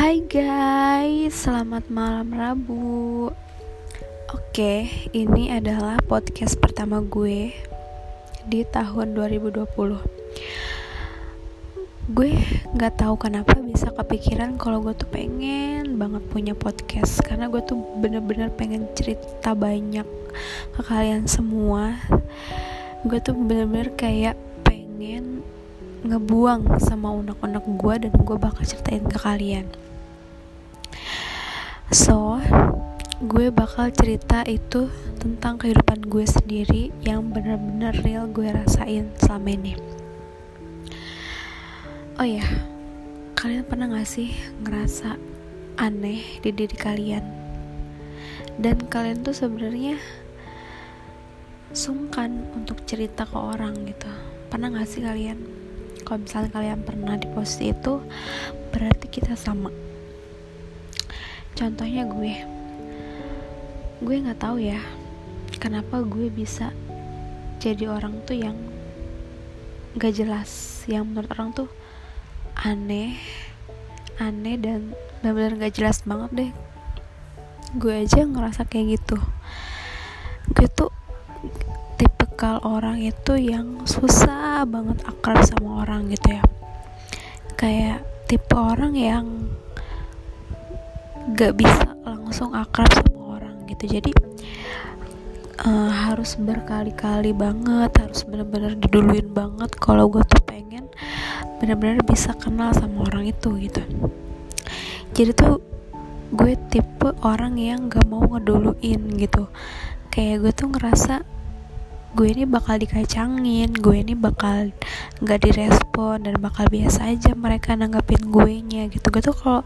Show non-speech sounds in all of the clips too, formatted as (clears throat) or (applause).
Hai guys, selamat malam Rabu. Oke, ini adalah podcast pertama gue di tahun 2020. Gue nggak tahu kenapa bisa kepikiran kalau gue tuh pengen banget punya podcast karena gue tuh bener-bener pengen cerita banyak ke kalian semua. Gue tuh bener-bener kayak pengen ngebuang sama unek-unek gue dan gue bakal ceritain ke kalian So, gue bakal cerita itu tentang kehidupan gue sendiri yang bener-bener real gue rasain selama ini. Oh ya, kalian pernah gak sih ngerasa aneh di diri kalian? Dan kalian tuh sebenarnya sungkan untuk cerita ke orang gitu. Pernah gak sih kalian? Kalau misalnya kalian pernah di posisi itu, berarti kita sama contohnya gue. Gue nggak tahu ya kenapa gue bisa jadi orang tuh yang gak jelas yang menurut orang tuh aneh aneh dan benar-benar gak jelas banget deh. Gue aja ngerasa kayak gitu. Gue tuh tipikal orang itu yang susah banget akrab sama orang gitu ya. Kayak tipe orang yang gak bisa langsung akrab sama orang gitu. Jadi uh, harus berkali-kali banget harus benar-benar diduluin banget kalau gue tuh pengen benar-benar bisa kenal sama orang itu gitu. Jadi tuh gue tipe orang yang gak mau ngeduluin gitu. Kayak gue tuh ngerasa gue ini bakal dikacangin gue ini bakal gak direspon dan bakal biasa aja mereka nanggapin gue nya gitu. Gue tuh kalau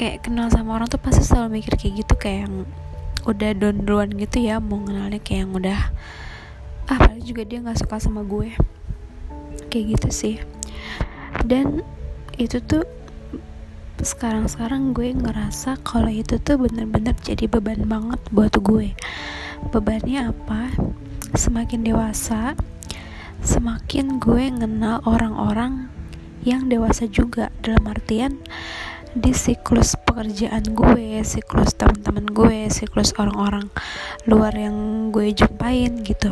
kayak kenal sama orang tuh pasti selalu mikir kayak gitu kayak yang udah don duluan gitu ya mau kenalnya kayak yang udah ah paling juga dia nggak suka sama gue. Kayak gitu sih. Dan itu tuh sekarang-sekarang gue ngerasa kalau itu tuh bener-bener jadi beban banget buat gue. Bebannya apa? Semakin dewasa semakin gue ngenal orang-orang yang dewasa juga. Dalam artian di siklus pekerjaan gue, siklus teman-teman gue, siklus orang-orang luar yang gue jumpain gitu.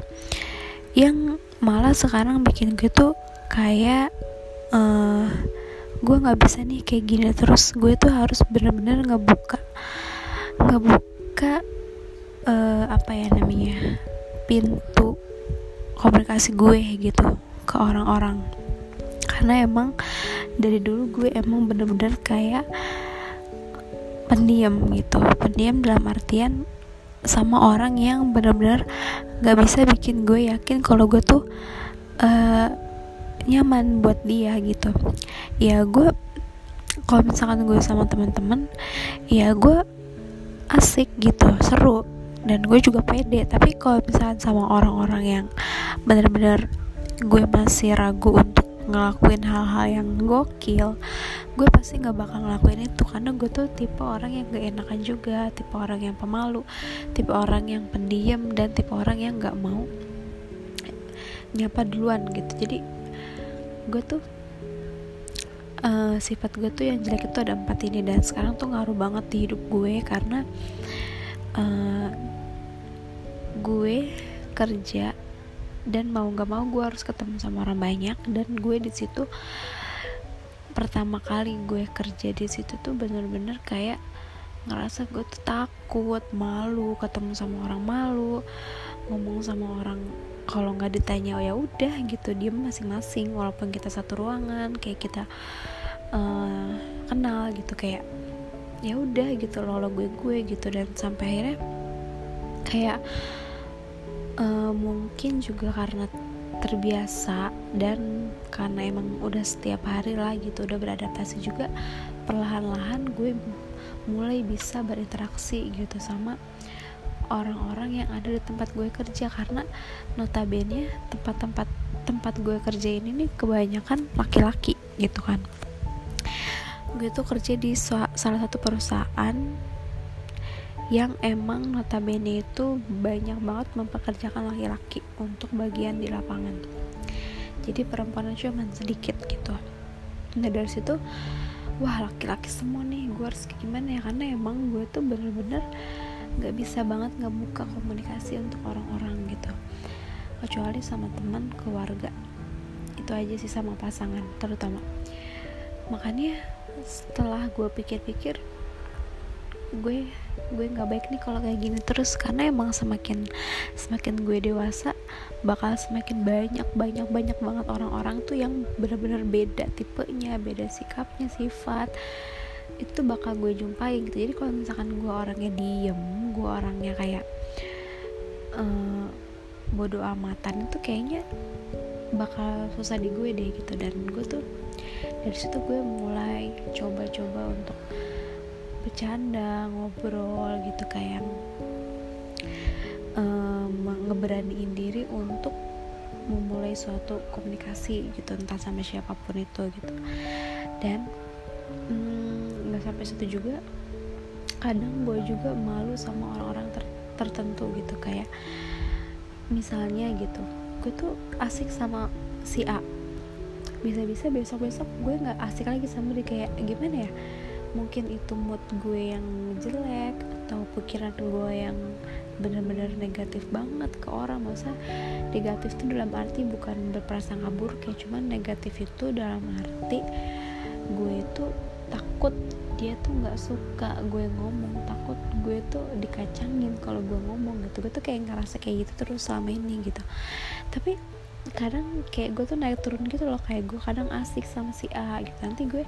Yang malah sekarang bikin gue tuh kayak uh, gue nggak bisa nih kayak gini terus gue tuh harus bener-bener ngebuka ngebuka uh, apa ya namanya pintu komunikasi gue gitu ke orang-orang karena emang dari dulu gue emang bener-bener kayak pendiam gitu. Pendiam dalam artian sama orang yang bener-bener gak bisa bikin gue yakin kalau gue tuh uh, nyaman buat dia gitu. Ya gue kalau misalkan gue sama teman-teman ya gue asik gitu seru. Dan gue juga pede. Tapi kalau misalkan sama orang-orang yang bener-bener gue masih ragu untuk ngelakuin hal-hal yang gokil gue pasti nggak bakal ngelakuin itu karena gue tuh tipe orang yang gak enakan juga tipe orang yang pemalu tipe orang yang pendiam dan tipe orang yang nggak mau nyapa duluan gitu. Jadi gue tuh uh, sifat gue tuh yang jelek itu ada empat ini dan sekarang tuh ngaruh banget di hidup gue karena uh, gue kerja dan mau gak mau gue harus ketemu sama orang banyak. Dan gue di situ pertama kali gue kerja di situ tuh bener-bener kayak ngerasa gue tuh takut malu ketemu sama orang malu ngomong sama orang. Kalau nggak ditanya oh ya udah gitu diem masing-masing. Walaupun kita satu ruangan kayak kita uh, kenal gitu kayak ya udah gitu loh lo gue gue gitu. Dan sampai akhirnya kayak uh, mungkin juga karena terbiasa dan karena emang udah setiap hari lah gitu udah beradaptasi juga perlahan-lahan gue mulai bisa berinteraksi gitu sama orang-orang yang ada di tempat gue kerja. Karena notabene tempat-tempat tempat gue kerja ini nih kebanyakan laki-laki gitu kan. Gue tuh kerja di salah satu perusahaan yang emang notabene itu banyak banget mempekerjakan laki-laki untuk bagian di lapangan. Jadi perempuan cuma sedikit gitu. Nah dari situ wah laki-laki semua nih gue harus gimana ya? Karena emang gue tuh bener-bener nggak bisa banget ngebuka komunikasi untuk orang-orang gitu. Kecuali sama teman keluarga. Itu aja sih sama pasangan terutama. Makanya setelah gue pikir-pikir gue gue nggak baik nih kalau kayak gini terus. Karena emang semakin semakin gue dewasa bakal semakin banyak banyak banyak banget orang-orang tuh yang benar-benar beda tipenya beda sikapnya sifat. Itu bakal gue jumpai gitu. Jadi kalau misalkan gue orangnya diem gue orangnya kayak uh, bodoh amatan itu kayaknya bakal susah di gue deh gitu. Dan gue tuh dari situ gue mulai coba-coba untuk bercanda ngobrol gitu kayak um, ngeberaniin diri untuk memulai suatu komunikasi gitu entah sama siapa pun itu gitu. Dan mm, nggak mm, sampai situ juga kadang gue juga malu sama orang-orang ter tertentu gitu kayak misalnya gitu gue tuh asik sama si A. Bisa-bisa besok-besok gue nggak asik lagi sama dia kayak gimana ya mungkin itu mood gue yang jelek atau pikiran gue yang benar-benar negatif banget ke orang. Masa negatif itu dalam arti bukan berprasangka buruk ya cuman negatif itu dalam arti gue itu takut dia tuh nggak suka gue ngomong takut gue tuh dikacangin kalau gue ngomong gitu. Gue tuh kayak ngerasa kayak gitu terus selama ini gitu. Tapi kadang kayak gue tuh naik turun gitu loh kayak gue kadang asik sama si A gitu. Nanti gue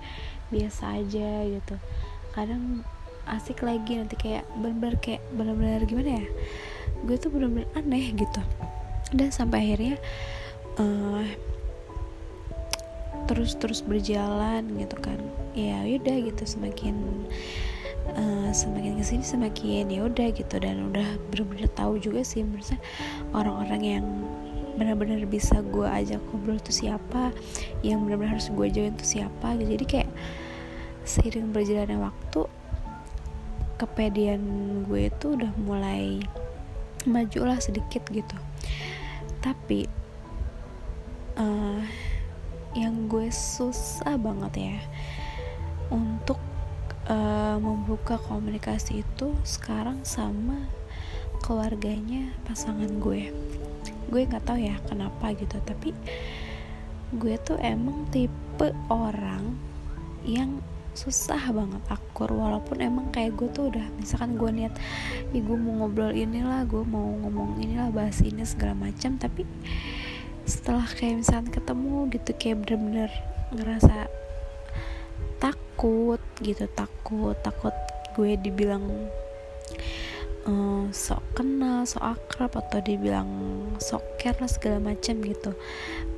biasa aja gitu. Kadang asik lagi nanti kayak bener-bener kayak bener-bener gimana ya gue tuh bener-bener aneh gitu. Dan sampai akhirnya uh, terus terus berjalan gitu kan. Ya udah gitu semakin uh, semakin ke sini semakin ya udah gitu. Dan udah bener-bener tahu juga sih menurut orang-orang yang benar-benar bisa gue ajak ngobrol tuh siapa yang benar-benar harus gue join tuh siapa gitu. Jadi kayak seiring berjalannya waktu kepedean gue itu udah mulai maju lah sedikit gitu. Tapi uh, yang gue susah banget ya untuk uh, membuka komunikasi itu sekarang sama keluarganya pasangan gue gue nggak tahu ya kenapa gitu tapi gue tuh emang tipe orang yang susah banget akur walaupun emang kayak gue tuh udah misalkan gue niat ya gue mau ngobrol inilah gue mau ngomong inilah bahas ini segala macam tapi setelah kayak misalkan ketemu gitu kayak bener-bener ngerasa takut gitu takut takut gue dibilang uh, sok kenal sok akrab atau dibilang sok care segala macam gitu.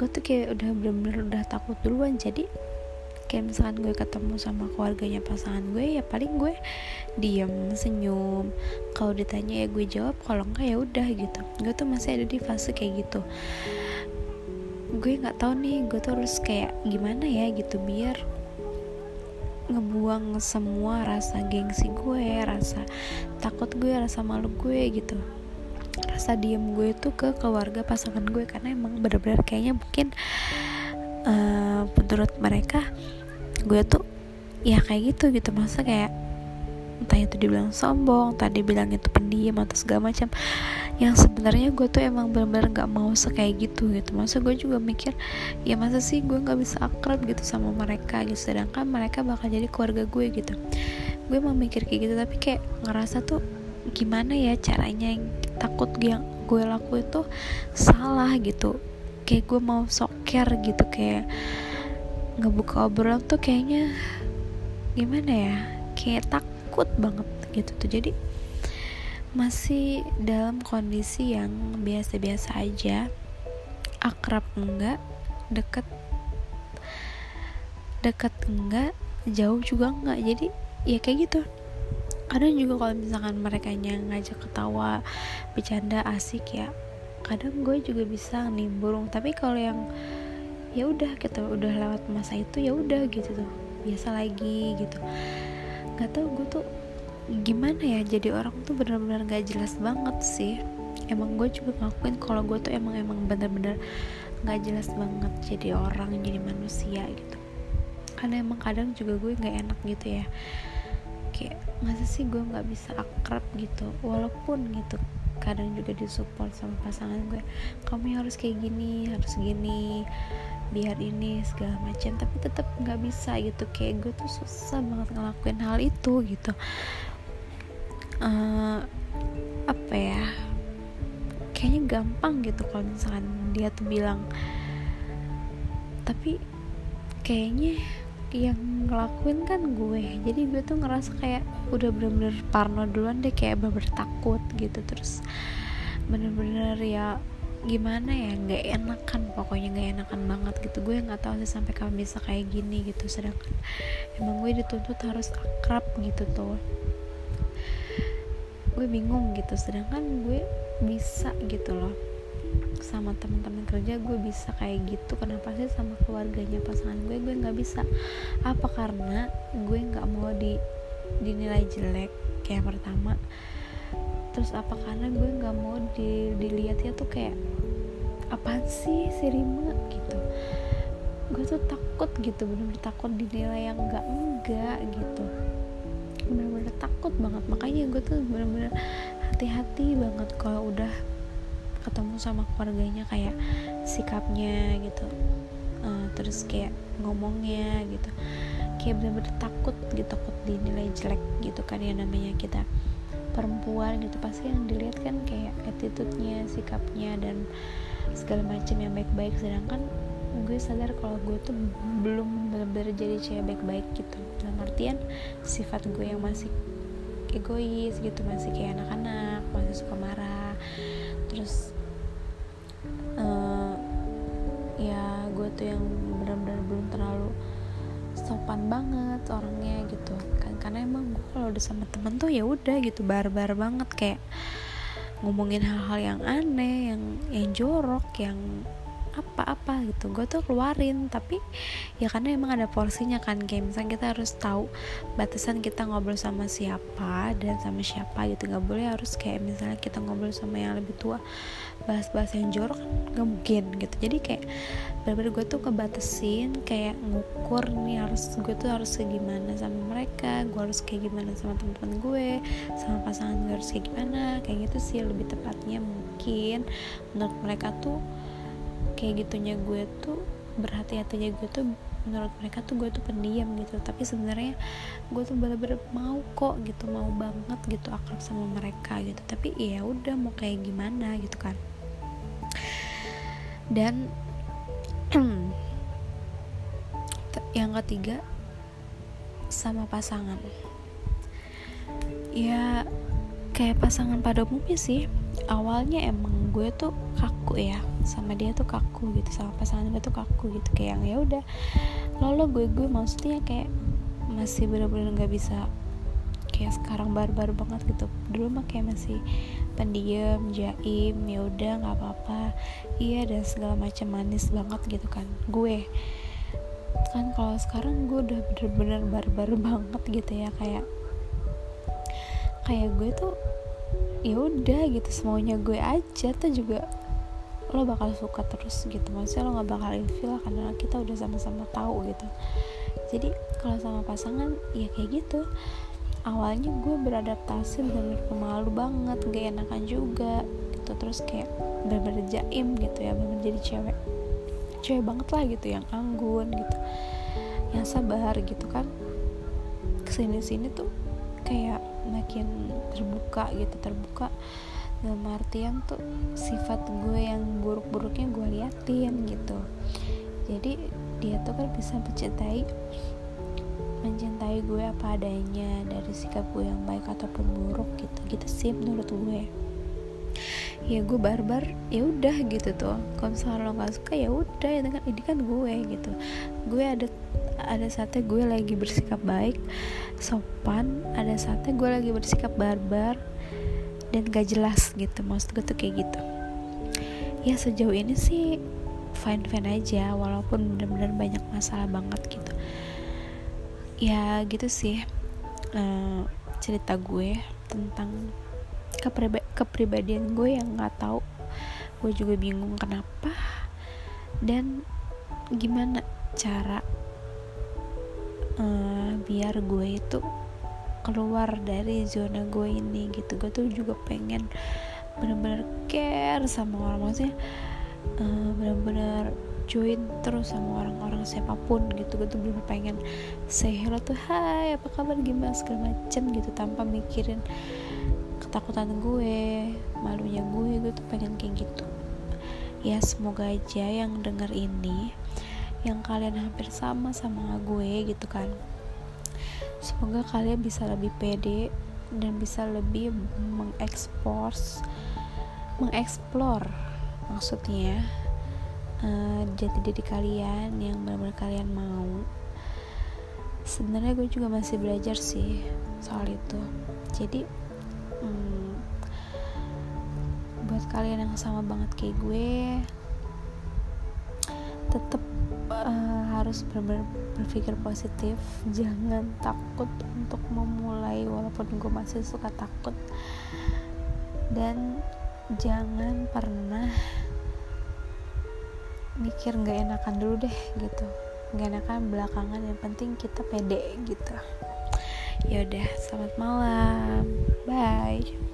Gue tuh kayak udah bener-bener udah takut duluan. Jadi kayak misalkan gue ketemu sama keluarganya pasangan gue ya paling gue diem senyum. Kalau ditanya ya gue jawab kalau enggak ya udah gitu. Gue tuh masih ada di fase kayak gitu. Gue nggak tahu nih gue tuh harus kayak gimana ya gitu biar ngebuang semua rasa gengsi gue rasa takut gue rasa malu gue gitu. Rasa diem gue tuh ke keluarga pasangan gue karena emang bener-bener kayaknya mungkin uh, menurut mereka gue tuh ya kayak gitu gitu. Masa kayak entah itu dibilang sombong, tadi bilang itu pendiam atau segala macam. Yang sebenarnya gue tuh emang benar-benar nggak mau sekayak gitu gitu. Masa gue juga mikir ya masa sih gue nggak bisa akrab gitu sama mereka gitu. Sedangkan mereka bakal jadi keluarga gue gitu. Gue mau mikir kayak gitu tapi kayak ngerasa tuh gimana ya caranya yang takut yang gue laku itu salah gitu. Kayak gue mau soker gitu kayak ngebuka obrolan tuh kayaknya gimana ya? Kayak takut banget gitu tuh. Jadi masih dalam kondisi yang biasa-biasa aja. Akrab enggak deket deket enggak jauh juga enggak. Jadi ya kayak gitu. Kadang juga kalau misalkan mereka ngajak ketawa bercanda asik ya kadang gue juga bisa nimbrung tapi kalau yang ya udah kita udah lewat masa itu ya udah gitu tuh. Biasa lagi gitu nggak tahu gue tuh gimana ya jadi orang tuh benar-benar gak jelas banget sih. Emang gue juga ngakuin kalau gue tuh emang emang bener-bener gak jelas banget jadi orang jadi manusia gitu. Karena emang kadang juga gue nggak enak gitu ya. Kayak masa sih gue nggak bisa akrab gitu? Walaupun gitu kadang juga disupport sama pasangan gue. Kamu harus kayak gini harus gini biar ini segala macam. Tapi tetap nggak bisa gitu. Kayak gue tuh susah banget ngelakuin hal itu gitu. Uh, apa ya? Kayaknya gampang gitu kalau misalkan dia tuh bilang. Tapi kayaknya yang ngelakuin kan gue. Jadi gue tuh ngerasa kayak udah bener-bener parno duluan deh kayak bener-bener takut gitu. Terus bener-bener ya gimana ya nggak enakan pokoknya nggak enakan banget gitu. Gue nggak tahu sih sampai kapan bisa kayak gini gitu. Sedangkan emang gue dituntut harus akrab gitu tuh. Gue bingung gitu sedangkan gue bisa gitu loh sama teman-teman kerja gue bisa kayak gitu. Kenapa sih sama keluarganya pasangan gue gue nggak bisa? Apa? Karena gue nggak mau di dinilai jelek kayak pertama. Terus apa? Karena gue nggak mau di, dilihatnya tuh kayak apa sih si Rima? gitu. Gue tuh takut gitu bener-bener takut dinilai yang enggak enggak gitu. Bener-bener takut banget. Makanya gue tuh bener-bener hati-hati banget kalau udah ketemu sama keluarganya kayak sikapnya gitu. Uh, terus kayak ngomongnya gitu. Kayak bener-bener takut gitu takut dinilai jelek gitu kan ya namanya kita. Perempuan gitu pasti yang dilihat kan kayak attitude-nya sikapnya dan segala macam yang baik-baik. Sedangkan gue sadar kalau gue tuh belum benar-benar jadi cewek baik-baik gitu. Dalam artian sifat gue yang masih egois gitu masih kayak anak-anak masih suka marah terus uh, ya gue tuh yang benar-benar belum terlalu sopan banget orangnya gitu. Kan karena emang gue kalau udah sama temen tuh ya udah gitu barbar banget. Kayak ngomongin hal-hal yang aneh yang yang jorok yang apa-apa gitu. Gue tuh keluarin tapi ya karena emang ada porsinya kan kayak misalnya kita harus tahu batasan kita ngobrol sama siapa dan sama siapa gitu. Nggak boleh harus kayak misalnya kita ngobrol sama yang lebih tua bahas-bahas yang jorok kan gak mungkin gitu. Jadi kayak bener-bener gue tuh kebatasin kayak ngukur nih harus gue tuh harus kayak gimana sama mereka gue harus kayak gimana sama teman-teman gue sama pasangan gue harus kayak gimana kayak gitu sih lebih tepatnya mungkin. Menurut mereka tuh kayak gitunya gue tuh berhati-hatinya gue tuh menurut mereka tuh gue tuh pendiam gitu. Tapi sebenarnya gue tuh bener-bener mau kok gitu mau banget gitu akrab sama mereka gitu. Tapi ya udah mau kayak gimana gitu kan. Dan (clears throat) yang ketiga sama pasangan. Ya kayak pasangan pada umumnya sih awalnya emang gue tuh kaku ya sama dia tuh kaku gitu sama pasangan gue tuh kaku gitu kayak yang ya udah lo gue gue. Maksudnya kayak masih bener-bener nggak bisa kayak sekarang barbar banget gitu. Dulu mah kayak masih pendiam jaim ya udah nggak apa-apa. Iya dan segala macam manis banget gitu kan. Gue kan kalau sekarang gue udah bener-bener barbar banget gitu ya kayak kayak gue tuh ya udah gitu semuanya gue aja tuh juga lo bakal suka terus gitu. Maksudnya lo nggak bakal ilfil karena kita udah sama-sama tahu gitu. Jadi kalau sama pasangan ya kayak gitu. Awalnya gue beradaptasi bener-bener pemalu banget gak enakan juga gitu. Terus kayak bener-bener jaim gitu ya bener jadi cewek cewek banget lah gitu yang anggun gitu yang sabar gitu kan. Ke sini-sini tuh kayak makin terbuka gitu terbuka. Dalam artian tuh sifat gue yang buruk-buruknya gue liatin gitu. Jadi dia tuh kan bisa mencintai mencintai gue apa adanya dari sikap gue yang baik ataupun buruk gitu. Gitu sih menurut gue ya gue barbar ya udah gitu tuh. Kalau misalnya lo nggak suka ya udah ya kan ini kan gue gitu. Gue ada ada saatnya gue lagi bersikap baik sopan ada saatnya gue lagi bersikap barbar dan gak jelas gitu maksud gue tuh kayak gitu. Ya sejauh ini sih fine fine aja walaupun benar-benar banyak masalah banget gitu. Ya gitu sih uh, cerita gue tentang kepriba kepribadian gue yang nggak tahu. Gue juga bingung kenapa dan gimana cara uh, biar gue itu keluar dari zona gue ini gitu. Gue tuh juga pengen bener-bener care sama orang maksudnya uh, bener-bener join terus sama orang-orang siapa pun gitu. Gue tuh belum pengen say hello tuh hai apa kabar gimana? segala macem gitu tanpa mikirin ketakutan gue malunya gue gue tuh pengen kayak gitu. Ya semoga aja yang denger ini yang kalian hampir sama sama gue gitu kan semoga kalian bisa lebih pede dan bisa lebih mengekspos mengeksplor maksudnya uh, jati diri kalian yang benar-benar kalian mau. Sebenarnya gue juga masih belajar sih soal itu. Jadi hmm, buat kalian yang sama banget kayak gue tetap uh, eh, harus benar-benar berpikir positif. Jangan takut untuk memulai walaupun gue masih suka takut. Dan jangan pernah mikir nggak enakan dulu deh gitu. Nggak enakan belakangan yang penting kita pede gitu ya udah selamat malam. Bye